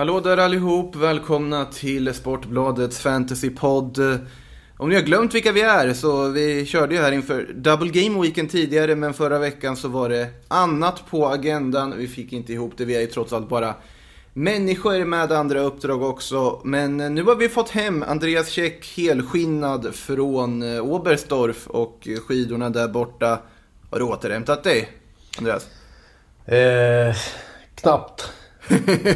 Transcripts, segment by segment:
Hallå där allihop, välkomna till Sportbladets Fantasypodd. Om ni har glömt vilka vi är så vi körde ju här inför Double Game Weekend tidigare men förra veckan så var det annat på agendan. Vi fick inte ihop det, vi är ju trots allt bara människor med andra uppdrag också. Men nu har vi fått hem Andreas Käck helskinnad från eh, Oberstdorf och skidorna där borta. Har du återhämtat dig, Andreas? Eh, knappt.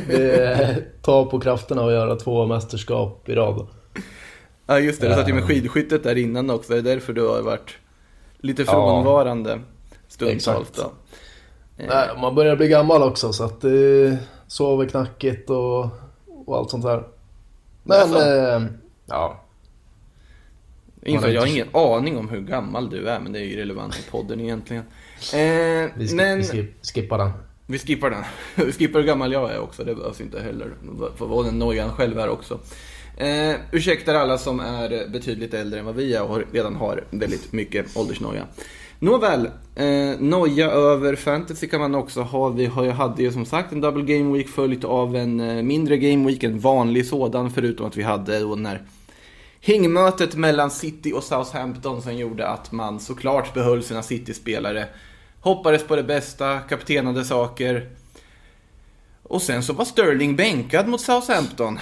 Det tar på krafterna att göra två mästerskap i rad. Ja just det, du satt ju med eh. skidskyttet där innan också. Det är därför du har varit lite frånvarande ja, stundtals då. Nej, man börjar bli gammal också så att det sover knackigt och, och allt sånt där. Men, eh, ja. Inför, jag har ingen aning om hur gammal du är, men det är ju relevant i podden egentligen. Eh, vi, sk men... vi skippar den. Vi skippar den. Vi skippar hur gammal jag är också, det behövs inte heller. Får vara den nojan själv här också. Eh, ursäktar alla som är betydligt äldre än vad vi är och redan har väldigt mycket åldersnoja. Nåväl, eh, noja över fantasy kan man också ha. Vi har, hade ju som sagt en double game week följt av en eh, mindre game week, en vanlig sådan, förutom att vi hade då när hängmötet mellan City och Southampton som gjorde att man såklart behöll sina City-spelare. Hoppades på det bästa, kaptenade saker. Och sen så var Sterling bänkad mot Southampton.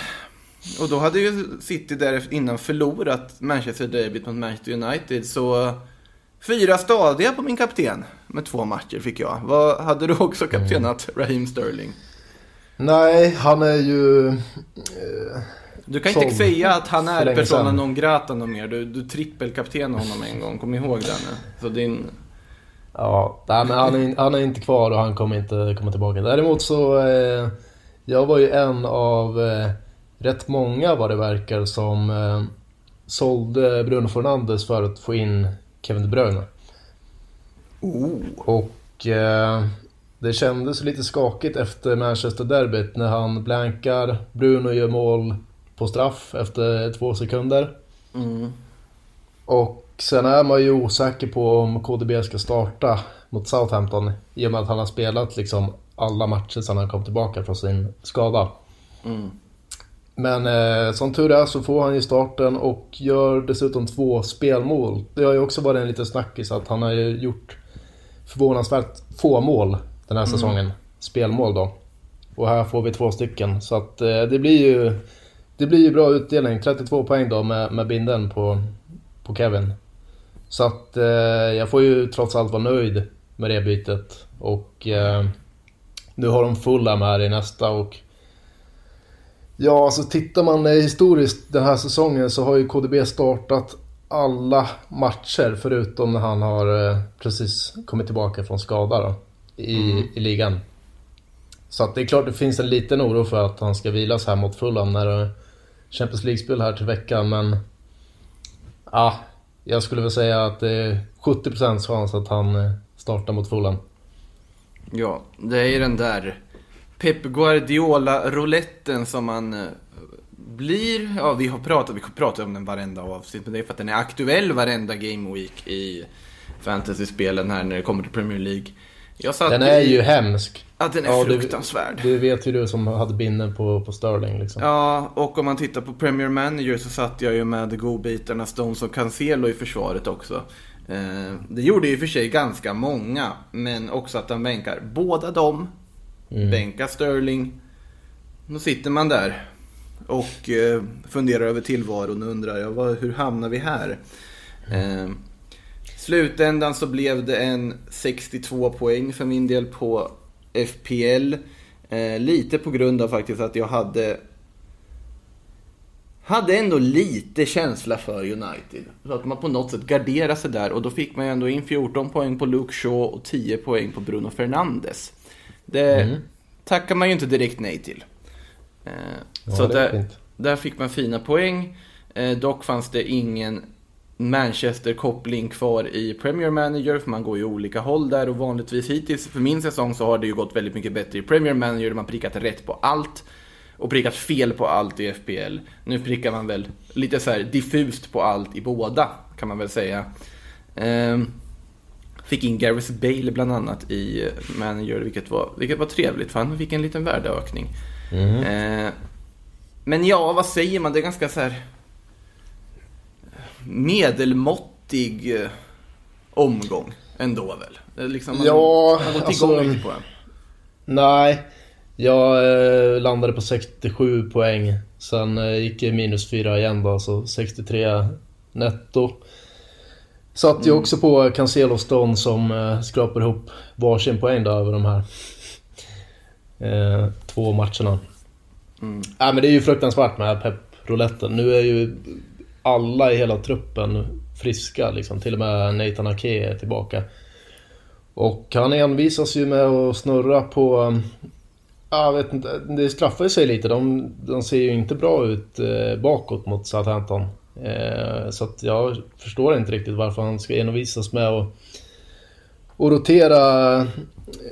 Och då hade ju City där innan förlorat Manchester Derby mot Manchester United. Så fyra stadiga på min kapten med två matcher fick jag. Vad, hade du också kaptenat mm. Raheem Sterling? Nej, han är ju... Eh, du kan inte säga att han är persona non grata någon mer. Du, du trippelkaptenade honom en gång, kom ihåg det nu. Så din... Ja, nej, men han är, han är inte kvar och han kommer inte komma tillbaka. Däremot så, eh, jag var ju en av eh, rätt många vad det verkar som eh, sålde Bruno Fernandes för att få in Kevin De Bruyne. Oh. Och eh, det kändes lite skakigt efter Manchester-derbyt när han blankar, Bruno gör mål på straff efter två sekunder. Mm. Och sen är man ju osäker på om KDB ska starta mot Southampton i och med att han har spelat liksom alla matcher sedan han kom tillbaka från sin skada. Mm. Men eh, som tur är så får han ju starten och gör dessutom två spelmål. Det har ju också varit en liten snackis att han har ju gjort förvånansvärt få mål den här mm. säsongen. Spelmål då. Och här får vi två stycken. Så att eh, det blir ju det blir ju bra utdelning. 32 poäng då med, med binden på, på Kevin. Så att eh, jag får ju trots allt vara nöjd med det bytet. Och eh, nu har de fulla med här i nästa och Ja, alltså tittar man historiskt den här säsongen så har ju KDB startat alla matcher förutom när han har eh, precis kommit tillbaka från skada då, i, mm. i ligan. Så att det är klart det finns en liten oro för att han ska vilas här mot Fulham när det är Champions League-spel här till veckan men... Ja, jag skulle väl säga att det är 70% chans att han eh, startar mot Fulham. Ja, det är ju den där Pep Guardiola-rouletten som man eh, blir, ja vi har pratat, vi pratar om den varenda avsnitt, men det är för att den är aktuell varenda Game Week i Fantasyspelen här när det kommer till Premier League den är i, ju hemsk. Ja, den är ja, fruktansvärd. Det vet ju du som hade binden på, på Sterling liksom. Ja, och om man tittar på Premier Manager så satt jag ju med godbitarna Stones och Cancelo i försvaret också. Eh, det gjorde ju för sig ganska många, men också att han bänkar båda dem Mm. Bänka Sterling. Då sitter man där och eh, funderar över tillvaron och undrar ja, vad, hur hamnar vi här? Eh, slutändan så blev det en 62 poäng för min del på FPL. Eh, lite på grund av faktiskt att jag hade hade ändå lite känsla för United. Så att man på något sätt garderade sig där och då fick man ju ändå in 14 poäng på Luke Shaw och 10 poäng på Bruno Fernandes. Det mm. tackar man ju inte direkt nej till. Eh, ja, så där, där fick man fina poäng. Eh, dock fanns det ingen Manchester-koppling kvar i Premier Manager, för man går ju olika håll där och vanligtvis hittills för min säsong så har det ju gått väldigt mycket bättre i Premier Manager, man prickat rätt på allt och prickat fel på allt i FPL. Nu prickar man väl lite så diffust på allt i båda, kan man väl säga. Um, Fick in Gareth Bale bland annat i manager, vilket var, vilket var trevligt för han fick en liten värdeökning. Mm. Eh, men ja, vad säger man? Det är ganska så här medelmåttig eh, omgång ändå väl? Liksom, man, Ja, man har alltså- på den. Nej, jag eh, landade på 67 poäng. Sen eh, gick jag minus 4 igen då, så 63 netto. Satt ju också på Cancelo Stone som eh, skrapar ihop varsin poäng då över de här eh, två matcherna. Mm. Ja, men det är ju fruktansvärt med Pep-rouletten. Nu är ju alla i hela truppen friska liksom. Till och med Nathan Ake är tillbaka. Och han envisas ju med att snurra på... ja, Jag vet inte, det straffar ju sig lite. De, de ser ju inte bra ut eh, bakåt mot Southampton. Eh, så att jag förstår inte riktigt varför han ska envisas med att och rotera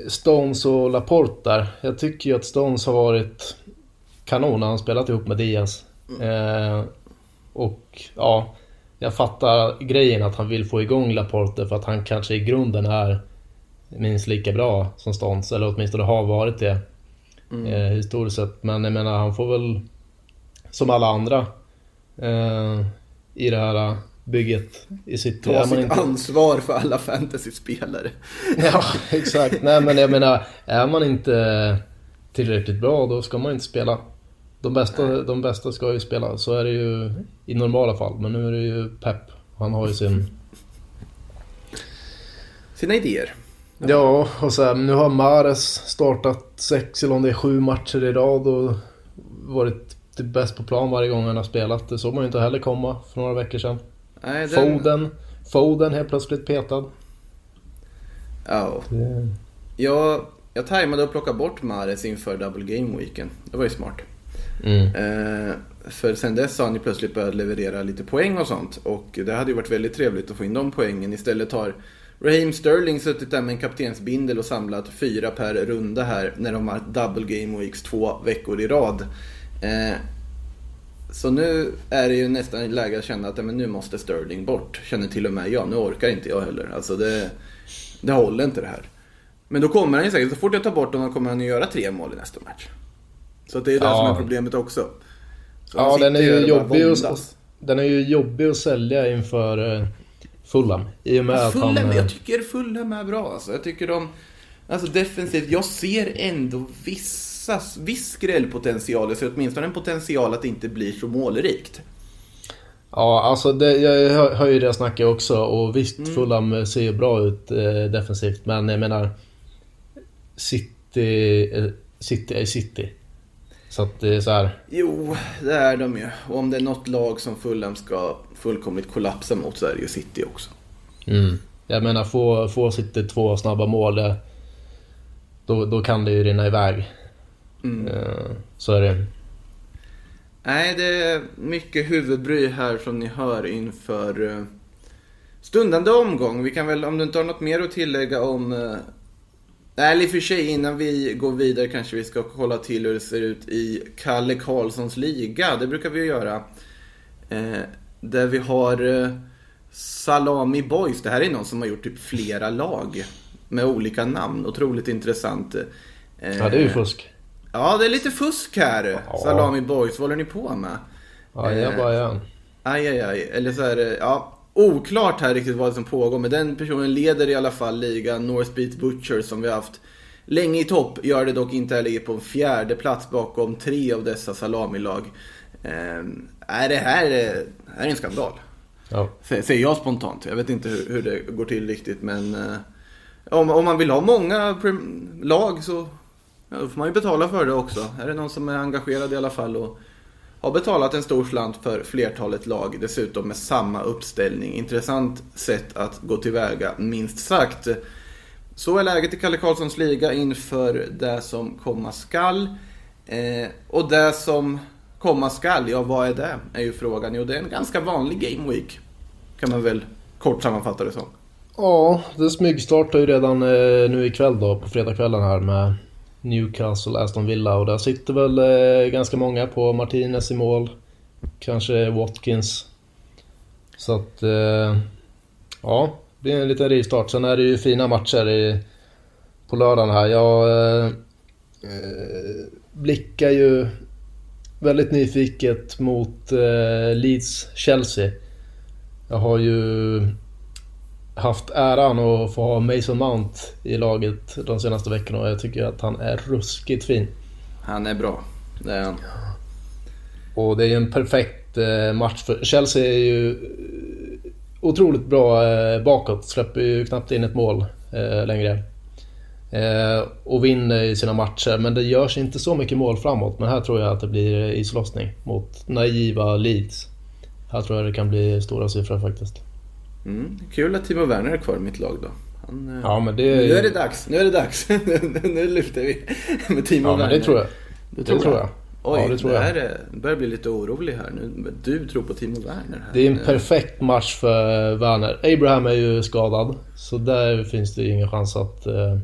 Stones och Laporte där. Jag tycker ju att Stones har varit kanon när han spelat ihop med Diaz. Eh, och ja, jag fattar grejen att han vill få igång Laporte för att han kanske i grunden är minst lika bra som Stones, eller åtminstone har varit det eh, historiskt sett. Men jag menar, han får väl som alla andra eh, i det här bygget i sitt... Ta sitt inte- ansvar för alla fantasy-spelare. Ja, exakt. Nej, men jag menar, är man inte tillräckligt bra då ska man inte spela. De bästa, de bästa ska ju spela, så är det ju i normala fall. Men nu är det ju Pep. Han har ju sin... Sina idéer. Ja, och så här, nu har Mares startat sex eller om det är sju matcher i rad och varit typ bäst på plan varje gång han har spelat. Det såg man ju inte heller komma för några veckor sedan. Nej, den... Foden, Foden helt plötsligt petad. Ja. Det... Jag, jag tajmade att plocka bort Mares inför Double Game Weekend. Det var ju smart. Mm. Eh, för sen dess har han ju plötsligt börjat leverera lite poäng och sånt. Och det hade ju varit väldigt trevligt att få in de poängen. Istället har Raheem Sterling suttit där med en kaptensbindel och samlat fyra per runda här när de har Double Game Weeks två veckor i rad. Eh, så nu är det ju nästan läge att känna att ja, men nu måste Sterling bort. Känner till och med jag. Nu orkar inte jag heller. Alltså det, det håller inte det här. Men då kommer han ju säkert, så fort jag tar bort honom kommer han ju göra tre mål i nästa match. Så att det är det Ja. som är problemet också. Så Ja, den är ju jobbig att, den är ju jobbig att sälja inför uh, Fulham. I och med att han... Fulham, eh, jag tycker Fulham är bra alltså. Jag tycker de... Alltså defensivt, jag ser ändå vissa, viss skrällpotential. Jag ser åtminstone en potential att det inte blir så målrikt. Ja, alltså det, jag hör, hör ju det snacket också och visst Mm. Fulham ser ju bra ut eh, defensivt men jag menar City, eh, City är City. Så att det är så här. Jo, det är de ju. Och om det är något lag som Fulham ska fullkomligt kollapsa mot så är det ju City också. Mm. Jag menar få, få City två snabba mål det, då, då kan det ju rinna iväg. Mm. Eh, så är det. Nej, det är mycket huvudbry här som ni hör inför eh, stundande omgång. Vi kan väl, om du inte har något mer att tillägga om... eh, eller i och för sig innan vi går vidare kanske vi ska kolla till hur det ser ut i Kalle Karlssons liga. Det brukar vi ju göra. Eh, där vi har eh, Salami Boys. Det här är någon som har gjort typ flera lag med olika namn. Otroligt intressant. Eh, Ja, det är ju fusk. Ja, det är lite fusk här. Ja. Salami Boys, vad håller ni på med? Ja, jag bara igen. Aj, aj, aj. Eller så är det, ja, oklart här riktigt vad som pågår. Men den personen leder i alla fall ligan North Beat Butcher som vi har haft länge i topp. Gör det dock inte, ligger på en fjärde plats bakom tre av dessa salamilag. Ehm, nej, det här är, det här är en skandal. Ja. Sä- Säger jag spontant. Jag vet inte hur, hur det går till riktigt men eh, om, om man vill ha många lag så ja, då får man ju betala för det också. Här är någon som är engagerad i alla fall och har betalat en stor slant för flertalet lag. Dessutom med samma uppställning. Intressant sätt att gå tillväga minst sagt. Så är läget i Kalle Karlssons liga inför det som komma skall. Eh, och det som komma skall, ja vad är det? Är ju frågan. Jo det är en ganska vanlig game week. Kan man väl kort sammanfatta det som. Ja, det smygstartar ju redan eh, nu ikväll då på fredagskvällen här med Newcastle, Aston Villa och där sitter väl eh, ganska många på Martinez i mål. Kanske Watkins. Så att eh, ja, det blir en liten rivstart. Sen är det ju fina matcher i, på lördagen här. Jag eh, eh, blickar ju väldigt nyfiket mot eh, Leeds-Chelsea. Jag har ju haft äran att få ha Mason Mount i laget de senaste veckorna och jag tycker att han är ruskigt fin. Han är bra, det är han. Och det är ju en perfekt eh, match för Chelsea är ju otroligt bra eh, bakåt. Släpper ju knappt in ett mål eh, längre. Och vinner i sina matcher men det görs inte så mycket mål framåt. Men här tror jag att det blir islossning mot naiva Leeds. Här tror jag det kan bli stora siffror faktiskt. Mm, kul att Timo Werner är kvar i mitt lag då. Han, ja, men det... Nu är det dags, nu är det dags. nu lyfter vi med Timo ja, Werner. Men det tror jag. Det tror, det tror jag. Oj, ja, det tror det jag. här är, börjar bli lite orolig här nu. Du tror på Timo Werner här. Det är en perfekt match för Werner. Abraham är ju skadad. Så där finns det ingen chans att uh,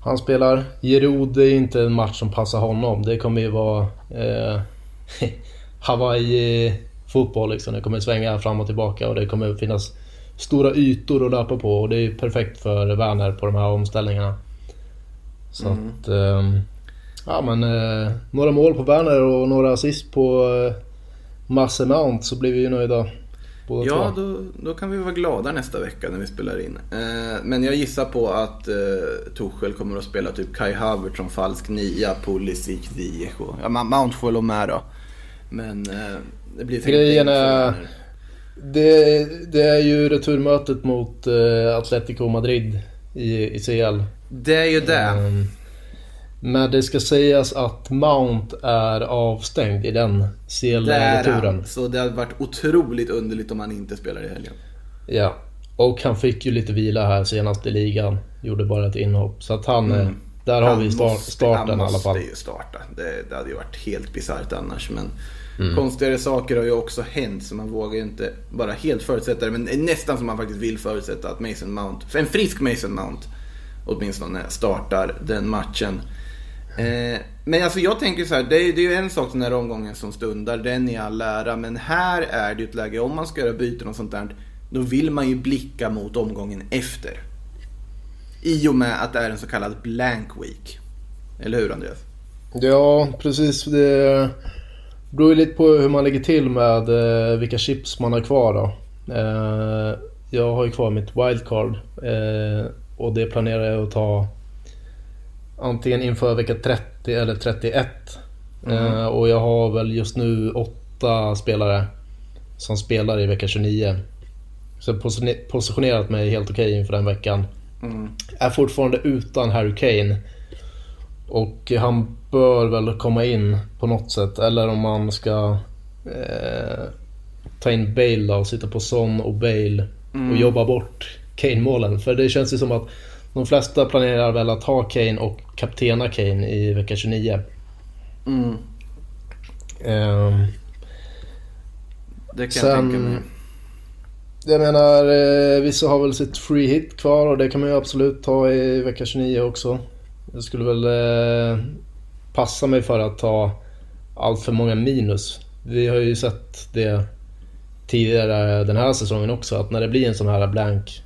han spelar. Giroud är inte en match som passar honom. Det kommer ju vara uh, Hawaii-fotboll liksom. Det kommer svänga fram och tillbaka och det kommer finnas stora ytor att löpa på. Och det är perfekt för Werner på de här omställningarna. Så mm. att... Um, Ja men eh, några mål på Werner och några assist på eh, Masse Mount så blir vi ju nöjda. Ja, då, då kan vi vara glada nästa vecka när vi spelar in. Eh, men jag gissar på att eh, Tuchel kommer att spela typ Kai Havertz som falsk nia, Pulisic, Ziyech och... Ja, Mount får väl med då. Men eh, det blir Grejen är... Det, det, är ju returmötet mot eh, Atletico Madrid i, i CL. Det är ju det. Um, men det ska sägas att Mount är avstängd i den CL-returen. Så det hade varit otroligt underligt om han inte spelar i helgen. Ja, och han fick ju lite vila här senast i ligan. Gjorde bara ett inhopp. Så att han, mm. Där har han vi start, måste, starten i alla fall. Han måste ju starta. Det, det hade ju varit helt bisarrt annars. Men mm. konstigare saker har ju också hänt. Så man vågar ju inte bara helt förutsätta det. Men nästan som man faktiskt vill förutsätta att Mason Mount, en frisk Mason Mount åtminstone, startar den matchen. Eh, men alltså jag tänker så här, det är, det är ju en sak den här omgången som stundar, den är all ära. Men här är det ju ett läge, om man ska göra byten och sånt där, då vill man ju blicka mot omgången efter. I och med att det är en så kallad blank week. Eller hur Andreas? Ja, precis. Det beror ju lite på hur man lägger till med eh, vilka chips man har kvar då. Eh, jag har ju kvar mitt wildcard eh, och det planerar jag att ta antingen inför vecka 30 eller 31. Mm. Och jag har väl just nu åtta spelare som spelar i vecka 29. Så jag har positionerat mig helt okej okay inför den veckan. Mm. Är fortfarande utan Harry Kane. Och han bör väl komma in på något sätt. Eller om man ska eh, ta in Bale då och sitta på Son och Bale mm. och jobba bort Kane-målen. För det känns ju som att de flesta planerar väl att ha Kane och kaptena Kane i vecka 29. Mm. Um, det kan sen, jag tänka mig. Jag menar, eh, vissa har väl sitt free hit kvar och det kan man ju absolut ta i vecka 29 också. Jag skulle väl eh, passa mig för att ta allt för många minus. Vi har ju sett det tidigare den här säsongen också, att när det blir en sån här blank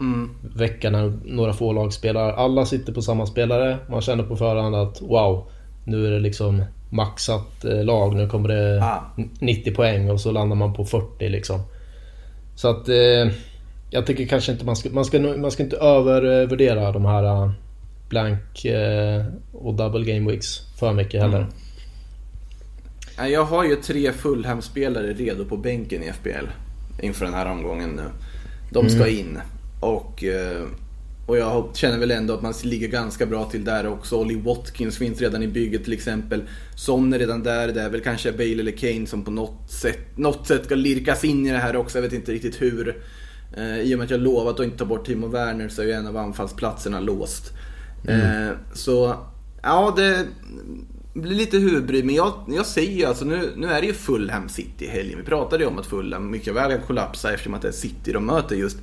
mm. vecka när några få lag spelar. Alla sitter på samma spelare. Man känner på förhand att wow, nu är det liksom maxat eh, lag. Nu kommer det ah. 90 poäng och så landar man på 40 liksom. Så att eh, jag tycker kanske inte man ska, man ska, man ska inte övervärdera de här uh, blank eh, och double game weeks för mycket heller. Mm. Jag har ju tre Fulham-spelare redo på bänken i FBL inför den här omgången nu. De ska mm. in. Och, eh, och jag känner väl ändå att man ligger ganska bra till där också. Ollie Watkins finns redan i bygget till exempel. Son är redan där. Det är väl kanske Bale eller Kane som på något sätt, något sätt ska lirkas in i det här också. Jag vet inte riktigt hur. Eh, I och med att jag lovat att inte ta bort Timo Werner så är ju en av anfallsplatserna låst. Mm. Eh, så ja, det blir lite huvudbry. Men jag, jag säger ju alltså nu, nu är det ju Fulham City i helgen. Vi pratade ju om att Fulham mycket väl kan kollapsa eftersom att det är City de möter just.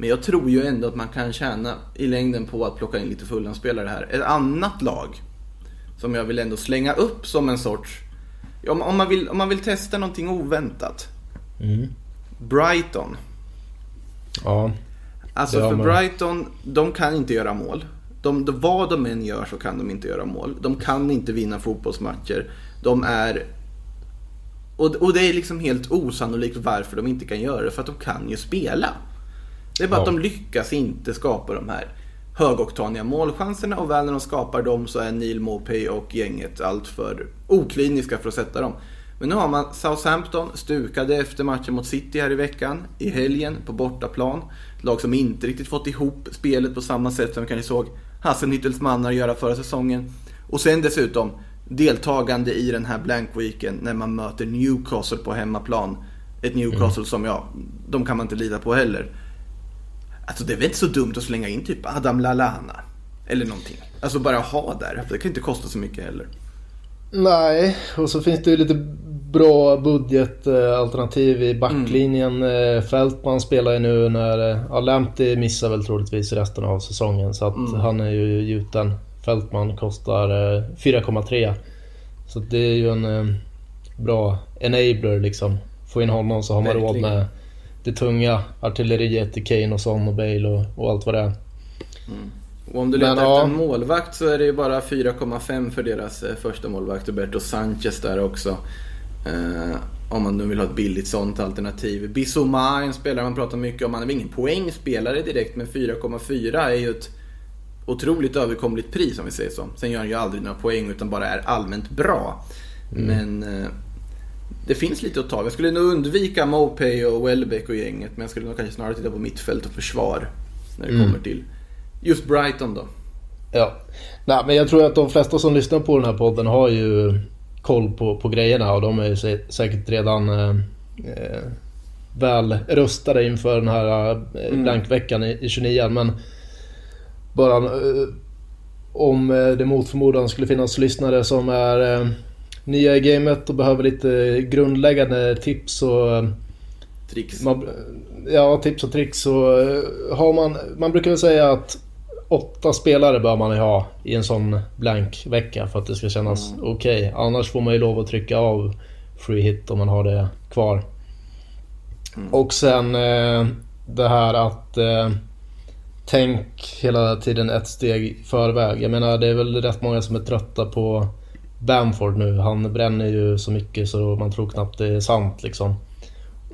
Men jag tror ju ändå att man kan tjäna i längden på att plocka in lite Fulham-spelare här. Ett annat lag som jag vill ändå slänga upp som en sorts... Om, om, man, vill, om man vill testa någonting oväntat. Mm. Brighton. Ja. Alltså för Brighton, de kan inte göra mål. De, de, vad de än gör så kan de inte göra mål. De kan inte vinna fotbollsmatcher. De är... Och, och det är liksom helt osannolikt varför de inte kan göra det. För att de kan ju spela. Det är bara ja. att de lyckas inte skapa de här högoktaniga målchanserna och väl när de skapar dem så är Neil Maupay och gänget alltför okliniska för att sätta dem. Men nu har man Southampton stukade efter matchen mot City här i veckan, i helgen på bortaplan. Ett lag som inte riktigt fått ihop spelet på samma sätt som vi kanske såg Hasselnyttels mannar göra förra säsongen. Och sen dessutom deltagande i den här blank weeken när man möter Newcastle på hemmaplan. Ett Newcastle mm. som, ja, de kan man inte lita på heller. Alltså det är väl inte så dumt att slänga in typ Adam Lallana. Eller någonting. Alltså bara ha där. Det kan inte kosta så mycket heller. Nej, och så finns det ju lite bra budgetalternativ i backlinjen. Mm. Fältman spelar ju nu när... Ja, Lamptey missar väl troligtvis resten av säsongen. Så att mm. han är ju gjuten. Fältman kostar 4,3. Så det är ju en bra enabler liksom. Få in honom så har man Verkligen. råd med det tunga artilleriet i Kane och Son och Bale och, och allt vad det är. Mm. Och om du letar Men, efter ja. en målvakt så är det ju bara 4,5 för deras eh, första målvakt Roberto Sanchez där också. Eh, om man nu vill ha ett billigt sånt alternativ. Bissouma en spelare man pratar mycket om. Han är väl ingen poängspelare direkt men 4,4 är ju ett otroligt överkomligt pris om vi säger så. Sen gör han ju aldrig några poäng utan bara är allmänt bra. Mm. Men eh, det finns lite att ta. Jag skulle nog undvika Mopay och Welbeck och gänget. Men jag skulle nog kanske snarare titta på mittfält och försvar. När det mm. kommer till just Brighton då. Ja. Nej, men jag tror att de flesta som lyssnar på den här podden har ju koll på, på grejerna. Och de är ju säkert redan eh, eh väl rustade inför den här eh, mm. blankveckan i, i 29 Men bara eh, om eh, det mot förmodan skulle finnas lyssnare som är eh, nya i gamet och behöver lite grundläggande tips och... Tricks. Man, ja, tips och tricks. Och eh, har man, man brukar väl säga att åtta spelare bör man ha i en sån blank vecka för att det ska kännas mm. okej. Okay. Annars får man ju lov att trycka av free hit om man har det kvar. Mm. Och sen eh, det här att eh, tänk hela tiden ett steg i förväg. Jag menar det är väl rätt många som är trötta på Bamford nu. Han bränner ju så mycket så man tror knappt det är sant liksom.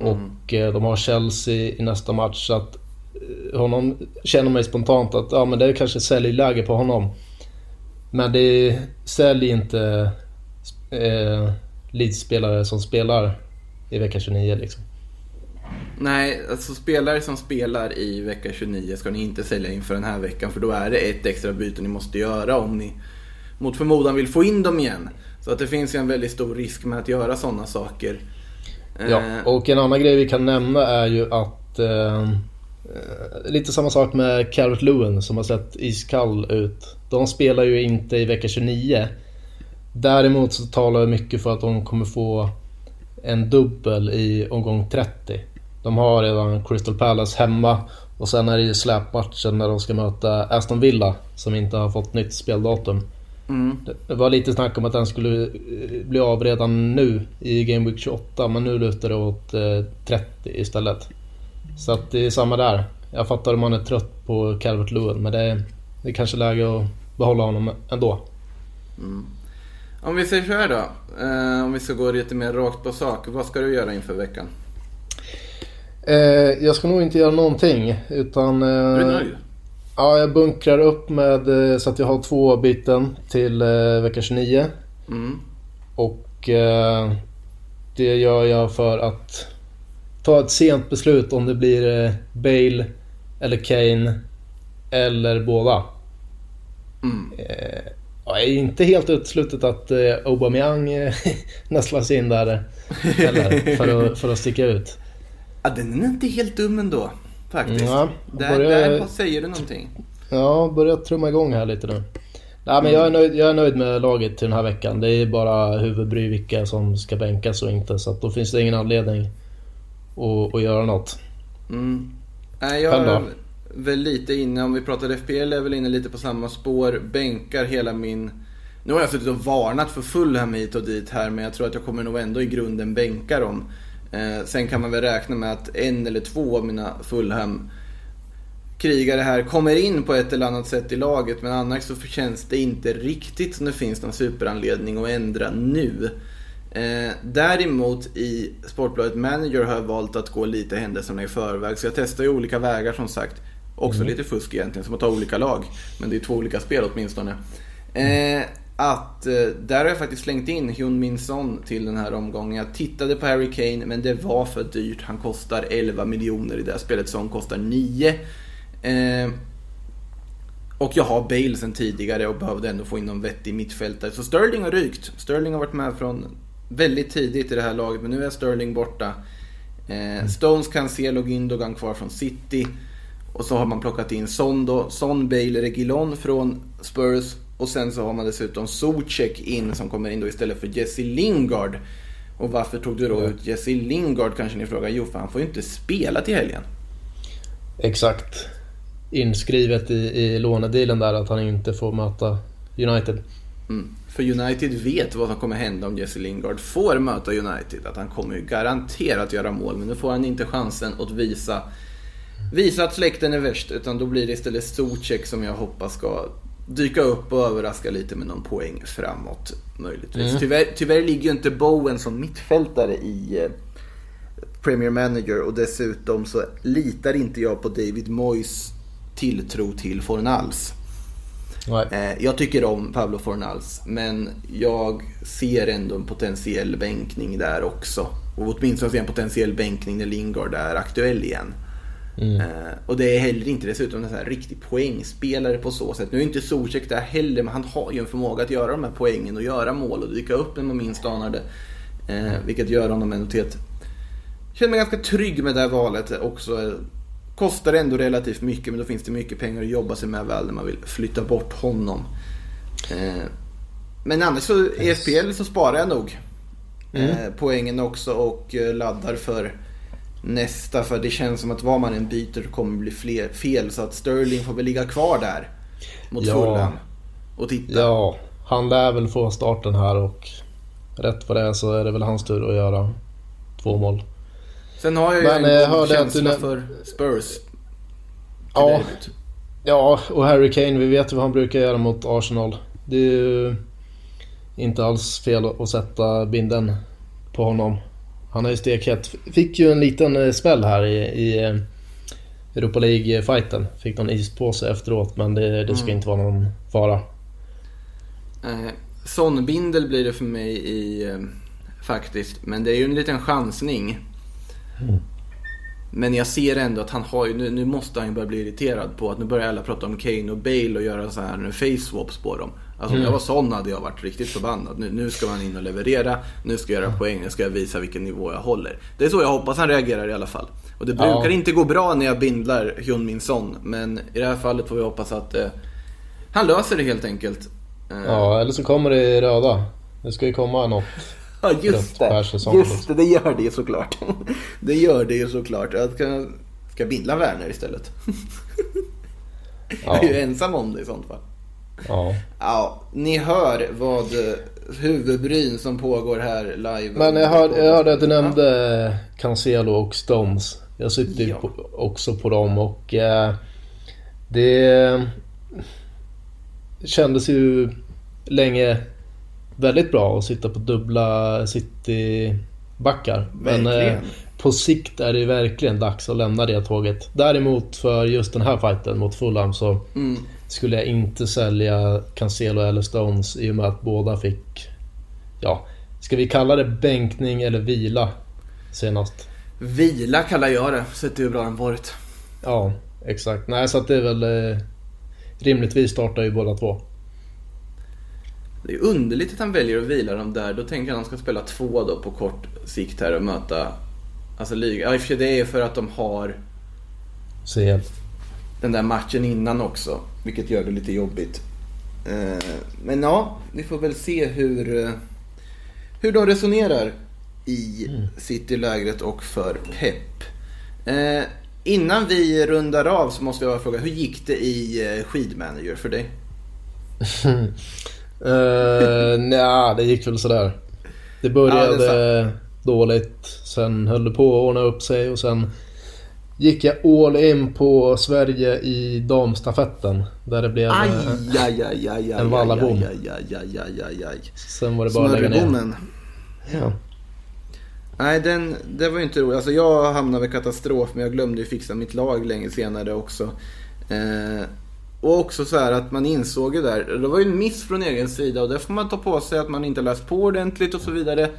Mm. Och eh, de har Chelsea i nästa match så att eh, honom känner man ju spontant att ja men det är kanske säljläge på honom. Men det säljer inte eh, Leeds-spelare som spelar i vecka 29 liksom. Nej, alltså spelare som spelar i vecka 29 ska ni inte sälja inför den här veckan för då är det ett extra byte ni måste göra om ni mot förmodan vill få in dem igen. Så att det finns ju en väldigt stor risk med att göra sådana saker. Ja, eh, och en annan grej vi kan nämna är ju att eh, Lite samma sak med Carrot Lewin som har sett iskall ut. De spelar ju inte i vecka 29. Däremot så talar det mycket för att de kommer få en dubbel i omgång 30. De har redan Crystal Palace hemma och sen är det ju släpmatchen när de ska möta Aston Villa som inte har fått nytt speldatum. Mm. Det var lite snack om att den skulle eh, bli av redan nu i Game Week 28 men nu lutar det åt 30 eh, istället. Så att det är samma där. Jag fattar om man är trött på Calvert Lewin men det är, det är kanske läge att behålla honom ändå. Mm. Om vi säger så här då. Eh, om vi ska gå lite mer rakt på sak. Vad ska du göra inför veckan? Eh, jag ska nog inte göra någonting utan... Eh, är du nöjd? Ja, jag bunkrar upp med eh, så att jag har två byten till eh, vecka 29. Mm. Och eh, det gör jag för att ta ett sent beslut om det blir Bale eller Kane eller båda. Mm. Eh, ja, är inte helt uteslutet att eh, Aubameyang eh, nästlas in där heller för att, för att sticka ut. Ja, den är inte helt dum ändå. Faktiskt. Ja, där, börjar, där säger du någonting. Ja, börjar trumma igång här lite nu. Nej, men jag är, nöjd, jag är nöjd med laget till den här veckan. Det är bara huvudbry vilka som ska bänkas och inte. Så då finns det ingen anledning att, att göra något. Mm. Nej, jag är väl lite inne, om vi pratar FPL, är väl inne lite på samma spår. Bänkar hela min... Nu har jag suttit och varnat för Fulham hit och dit här, men jag tror att jag kommer nog ändå i grunden bänka dem. Eh, sen kan man väl räkna med att en eller två av mina Fulham krigare här kommer in på ett eller annat sätt i laget. Men annars så känns det inte riktigt som det finns någon superanledning att ändra nu. Eh, däremot i Sportbladet Manager har jag valt att gå lite händelserna i förväg. Så jag testar ju olika vägar som sagt. Också mm. lite fusk egentligen, som att ta olika lag. Men det är två olika spel åtminstone. Eh, att eh, där har jag faktiskt slängt in Hyun Min Son till den här omgången. Jag tittade på Harry Kane men det var för dyrt. Han kostar 11 miljoner i det här spelet. Son kostar 9. Eh, och jag har Bale sen tidigare och behövde ändå få in någon vettig mittfältare. Så Sterling har rykt. Sterling har varit med från väldigt tidigt i det här laget men nu är Sterling borta. Eh, Stones, Cancelo, Gündogan kvar från City. Och så har man plockat in Son då. Son, Bale, Regilon från Spurs. Och sen så har man dessutom Socek in som kommer in då istället för Jesse Lingard. Och varför tog du då ut Jesse Lingard kanske ni frågar? Jo, för han får ju inte spela till helgen. Exakt. Inskrivet i, i lånedealen där att han inte får möta United. Mm. För United vet vad som kommer hända om Jesse Lingard får möta United. Att han kommer ju garanterat göra mål. Men nu får han inte chansen att visa, visa att släkten är värst. Utan då blir det istället Socek som jag hoppas ska dyka upp och överraska lite med någon poäng framåt. Möjligtvis. Mm. Tyvärr, tyvärr ligger ju inte Bowen som mittfältare i eh, Premier Manager och dessutom så litar inte jag på David Moyes tilltro till Fornals. Eh, jag tycker om Pablo Fornals men jag ser ändå en potentiell bänkning där också. Och åtminstone ser jag en potentiell bänkning när Lingard är aktuell igen. Mm. Uh, och det är heller inte dessutom en sån här riktig poängspelare på så sätt. Nu är inte Zuzek där heller, men han har ju en förmåga att göra de här poängen och göra mål och dyka upp när man minst anar det. Uh, vilket gör honom ändå till ett... Jag känner mig ganska trygg med det här valet också. Kostar ändå relativt mycket, men då finns det mycket pengar att jobba sig med väl när man vill flytta bort honom. Uh, men annars så, i SPL så sparar jag nog mm. poängen också och laddar för nästa. För det känns som att vad man än byter kommer bli fler, fel. Så att Sterling får väl ligga kvar där mot ja. Fulham och titta. Ja, han lär väl få starten här och rätt vad det så är det väl hans tur att göra två mål. Sen har jag ju Men, en eh, god känsla du... för Spurs. Ja, ja, och Harry Kane, vi vet ju vad han brukar göra mot Arsenal. Det är ju inte alls fel att sätta binden på honom. Han är ju stekhet. Fick ju en liten eh, smäll här i, i eh, Europa League-fighten. Fick någon ispåse efteråt men det, det ska mm. inte vara någon fara. Eh, Sonnbindel blir det för mig i, eh, faktiskt. Men det är ju en liten chansning. Mm. Men jag ser ändå att han har ju, nu, nu, måste han ju börja bli irriterad på att nu börjar alla prata om Kane och Bale och göra så här face swaps på dem. Alltså om jag mm. var sån hade jag varit riktigt förbannad. Nu, nu ska man in och leverera, nu ska jag göra poäng, nu ska jag visa vilken nivå jag håller. Det är så jag hoppas han reagerar i alla fall. Och det brukar ja. inte gå bra när jag bindlar Hyun Min Son. Men i det här fallet får vi hoppas att eh, han löser det helt enkelt. Eh. Ja, eller så kommer det röda. Det ska ju komma något. Ja, just det. Just det, det gör det ju såklart. Det gör det ju såklart. Jag ska, ska bindla Werner istället. Jag är ju ensam om det i sånt fall. Ja. ja. Ni hör vad huvudbryn som pågår här live. Men jag hörde, jag hörde att du nämnde Cancelo och Stones. Jag sitter ju ja. också på dem och eh, det kändes ju länge väldigt bra att sitta på dubbla City-backar. Men eh, på sikt är det verkligen dags att lämna det tåget. Däremot för just den här fighten mot Fulham så mm skulle jag inte sälja Cancelo eller Stones i och med att båda fick, ja, ska vi kalla det bänkning eller vila senast? Vila kallar jag det, sett hur bra den varit. Ja, exakt. Nej, så att det är väl eh, rimligtvis startar ju båda två. Det är underligt att han väljer att vila dem där. Då tänker jag att han ska spela två då på kort sikt här och möta Alltså liga. Ja, i och för sig det är för att de har CL den där matchen innan också. Vilket gör det lite jobbigt. Eh, men ja, vi får väl se hur, eh, hur de resonerar i mm. City-lägret och för Pep. Eh, innan vi rundar av så måste jag bara fråga, hur gick det i skidmanager för dig? uh, Nja, det gick väl sådär. Det började ja, det dåligt, sen höll det på att ordna upp sig och sen gick jag all in på Sverige i damstafetten. Där det blev Aj, eh, aj, aj, aj, En vallabom. Sen var det bara att lägga ner. Ja. Nej, den, det var ju inte roligt. Alltså jag hamnade vid katastrof, men jag glömde ju fixa mitt lag länge senare också. Eh, och också så här att man insåg ju där, det var ju en miss från egen sida och det får man ta på sig att man inte läst på ordentligt och så vidare.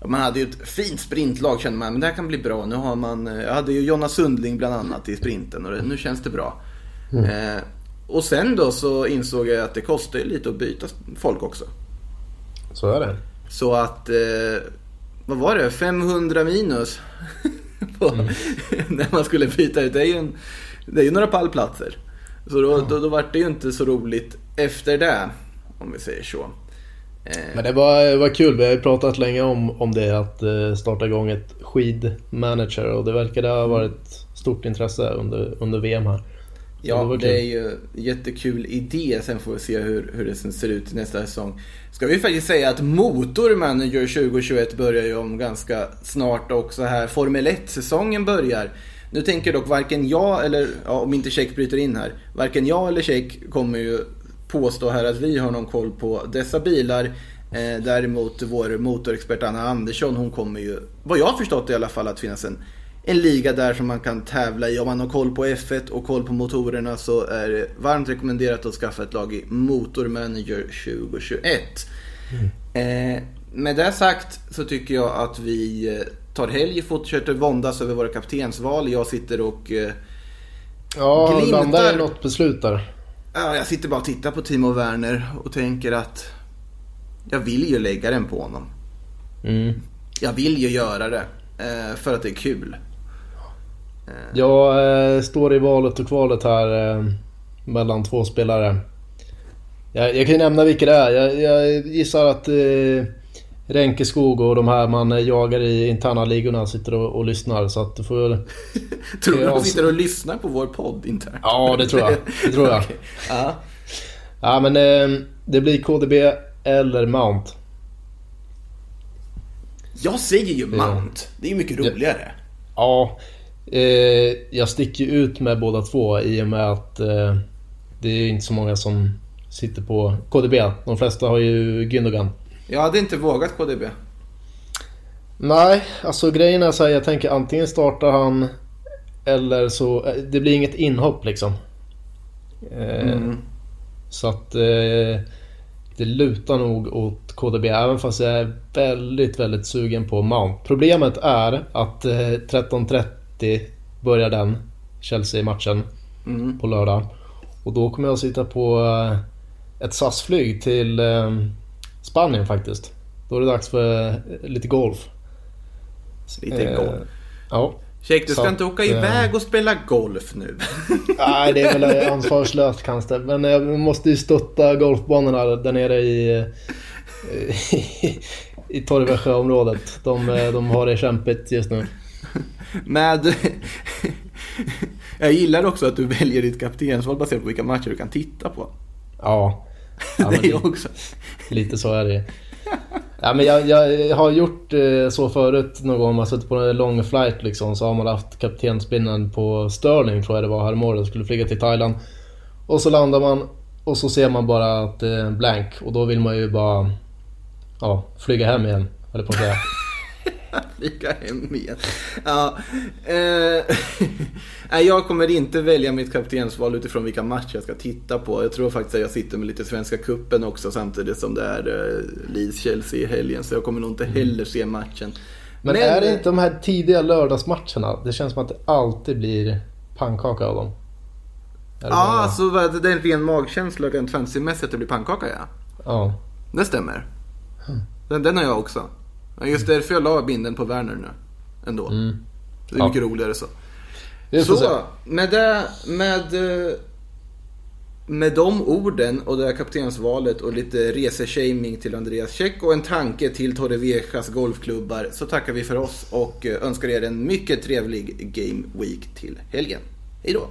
Ja, man hade ju ett fint sprintlag kände man, men det här kan bli bra. Nu har man, eh, jag hade ju Jonna Sundling bland annat i sprinten och det, nu känns det bra. Eh, och sen då så insåg jag att det kostar ju lite att byta folk också. Så är det. Så att, eh, vad var det, 500 minus på, när man skulle byta ut. Det är ju, en, det är ju några pallplatser. Så då, då, då var det ju inte så roligt efter det, om vi säger så. Eh, Men det var, det var kul. Vi har ju pratat länge om, om det. Att eh, starta igång ett skidmanager. Och det verkade ha varit stort intresse under, under VM här. Så Ja, det, kul. är ju jättekul idé. Sen får vi se hur, hur det ser ut nästa säsong. Ska vi faktiskt säga att Motor Manager 2021 börjar ju om ganska snart också här. Formel 1-säsongen börjar. Nu tänker dock varken jag eller, ja, om inte Check bryter in här. Varken jag eller Check kommer ju påstå här att vi har någon koll på dessa bilar. Eh, däremot vår motorexpert Anna Andersson, hon kommer ju, vad jag har förstått i alla fall, att finnas en en liga där som man kan tävla i. Om man har koll på F1 och koll på motorerna så är det varmt rekommenderat att skaffa ett lag i Motor Manager 2021. Eh, med det sagt så tycker jag att vi eh, tar helg, fortsätter våndas över våra kaptensval. Jag sitter och... Eh, Ja, Glimtar. landar i något beslut där. Ja, jag sitter bara och tittar på Timo Werner och tänker att jag vill ju lägga den på honom. Mm. Jag vill ju göra det. Eh, för att det är kul. Jag eh, står i valet och kvalet här eh, mellan två spelare. Jag, jag kan ju nämna vilka det är. Jag, jag gissar att eh, Renkeskog och de här man jagar i interna ligorna sitter och, och lyssnar. Så att du får. Tror du Ja, de sitter och lyssnar på vår podd internt? Ja, det tror jag. Det tror jag. Okej. Ja. Ja, men eh, det blir KDB eller Mount. Jag säger ju Mount. Det är ju mycket roligare. Ja, eh, jag sticker ju ut med båda två i och med att eh, det är inte så många som sitter på KDB. De flesta har ju Gündogan. Jag hade inte vågat KDB. Nej, alltså grejen är så här, jag tänker antingen startar han eller så, eh, det blir inget inhopp liksom. Eh, Mm. Så att eh, det lutar nog åt KDB även fast jag är väldigt, väldigt sugen på Mount. Problemet är att eh, 13.30 börjar den Chelsea-matchen Mm. på lördag. Och då kommer jag sitta på ett SAS-flyg till Spanien faktiskt. Då är det dags för eh, lite golf. Lite Eh, golf. Ja. Check, du ska så inte åka eh, iväg och spela golf nu. Nej, det är väl ansvarslöst kanske. Men jag måste ju stötta golfbanorna där nere i, eh, i Torrevieja-området. De, eh, de har det kämpigt just nu. Med... jag gillar också att du väljer ditt kaptensval baserat på vilka matcher du kan titta på. Ja, ja det är också... lite så är det Ja, men jag, jag har gjort eh, så förut någon gång. Man suttit på en lång flight liksom. Så har man haft kaptensbindeln på Sterling tror jag det var häromåret. Skulle flyga till Thailand. Och så landar man och så ser man bara att det är en blank. Och då vill man ju bara ja, flyga hem igen. Eller på att säga. Flyga hem igen. Ja, eh, jag kommer inte välja mitt kaptensval utifrån vilka matcher jag ska titta på. Jag tror faktiskt att jag sitter med lite Svenska Kuppen också samtidigt som det är eh, Leeds-Chelsea i helgen. Så jag kommer nog inte heller se matchen. Men, är det inte de här tidiga lördagsmatcherna? Det känns som att det alltid blir pannkaka av dem. Ja, bara- alltså det är en ren magkänsla rent fantasymässigt att det blir pannkaka ja. ja. Det stämmer. Den, den har jag också. Ja, Just därför jag la binden på Werner nu. Ändå. Mm. Det är Ja. mycket roligare så. Se. Så, med det, med, eh, med de orden och det här kaptensvalet och lite reseshaming till Andreas Käck och en tanke till Torreviejas golfklubbar så tackar vi för oss och eh, önskar er en mycket trevlig Game Week till helgen. Hej då!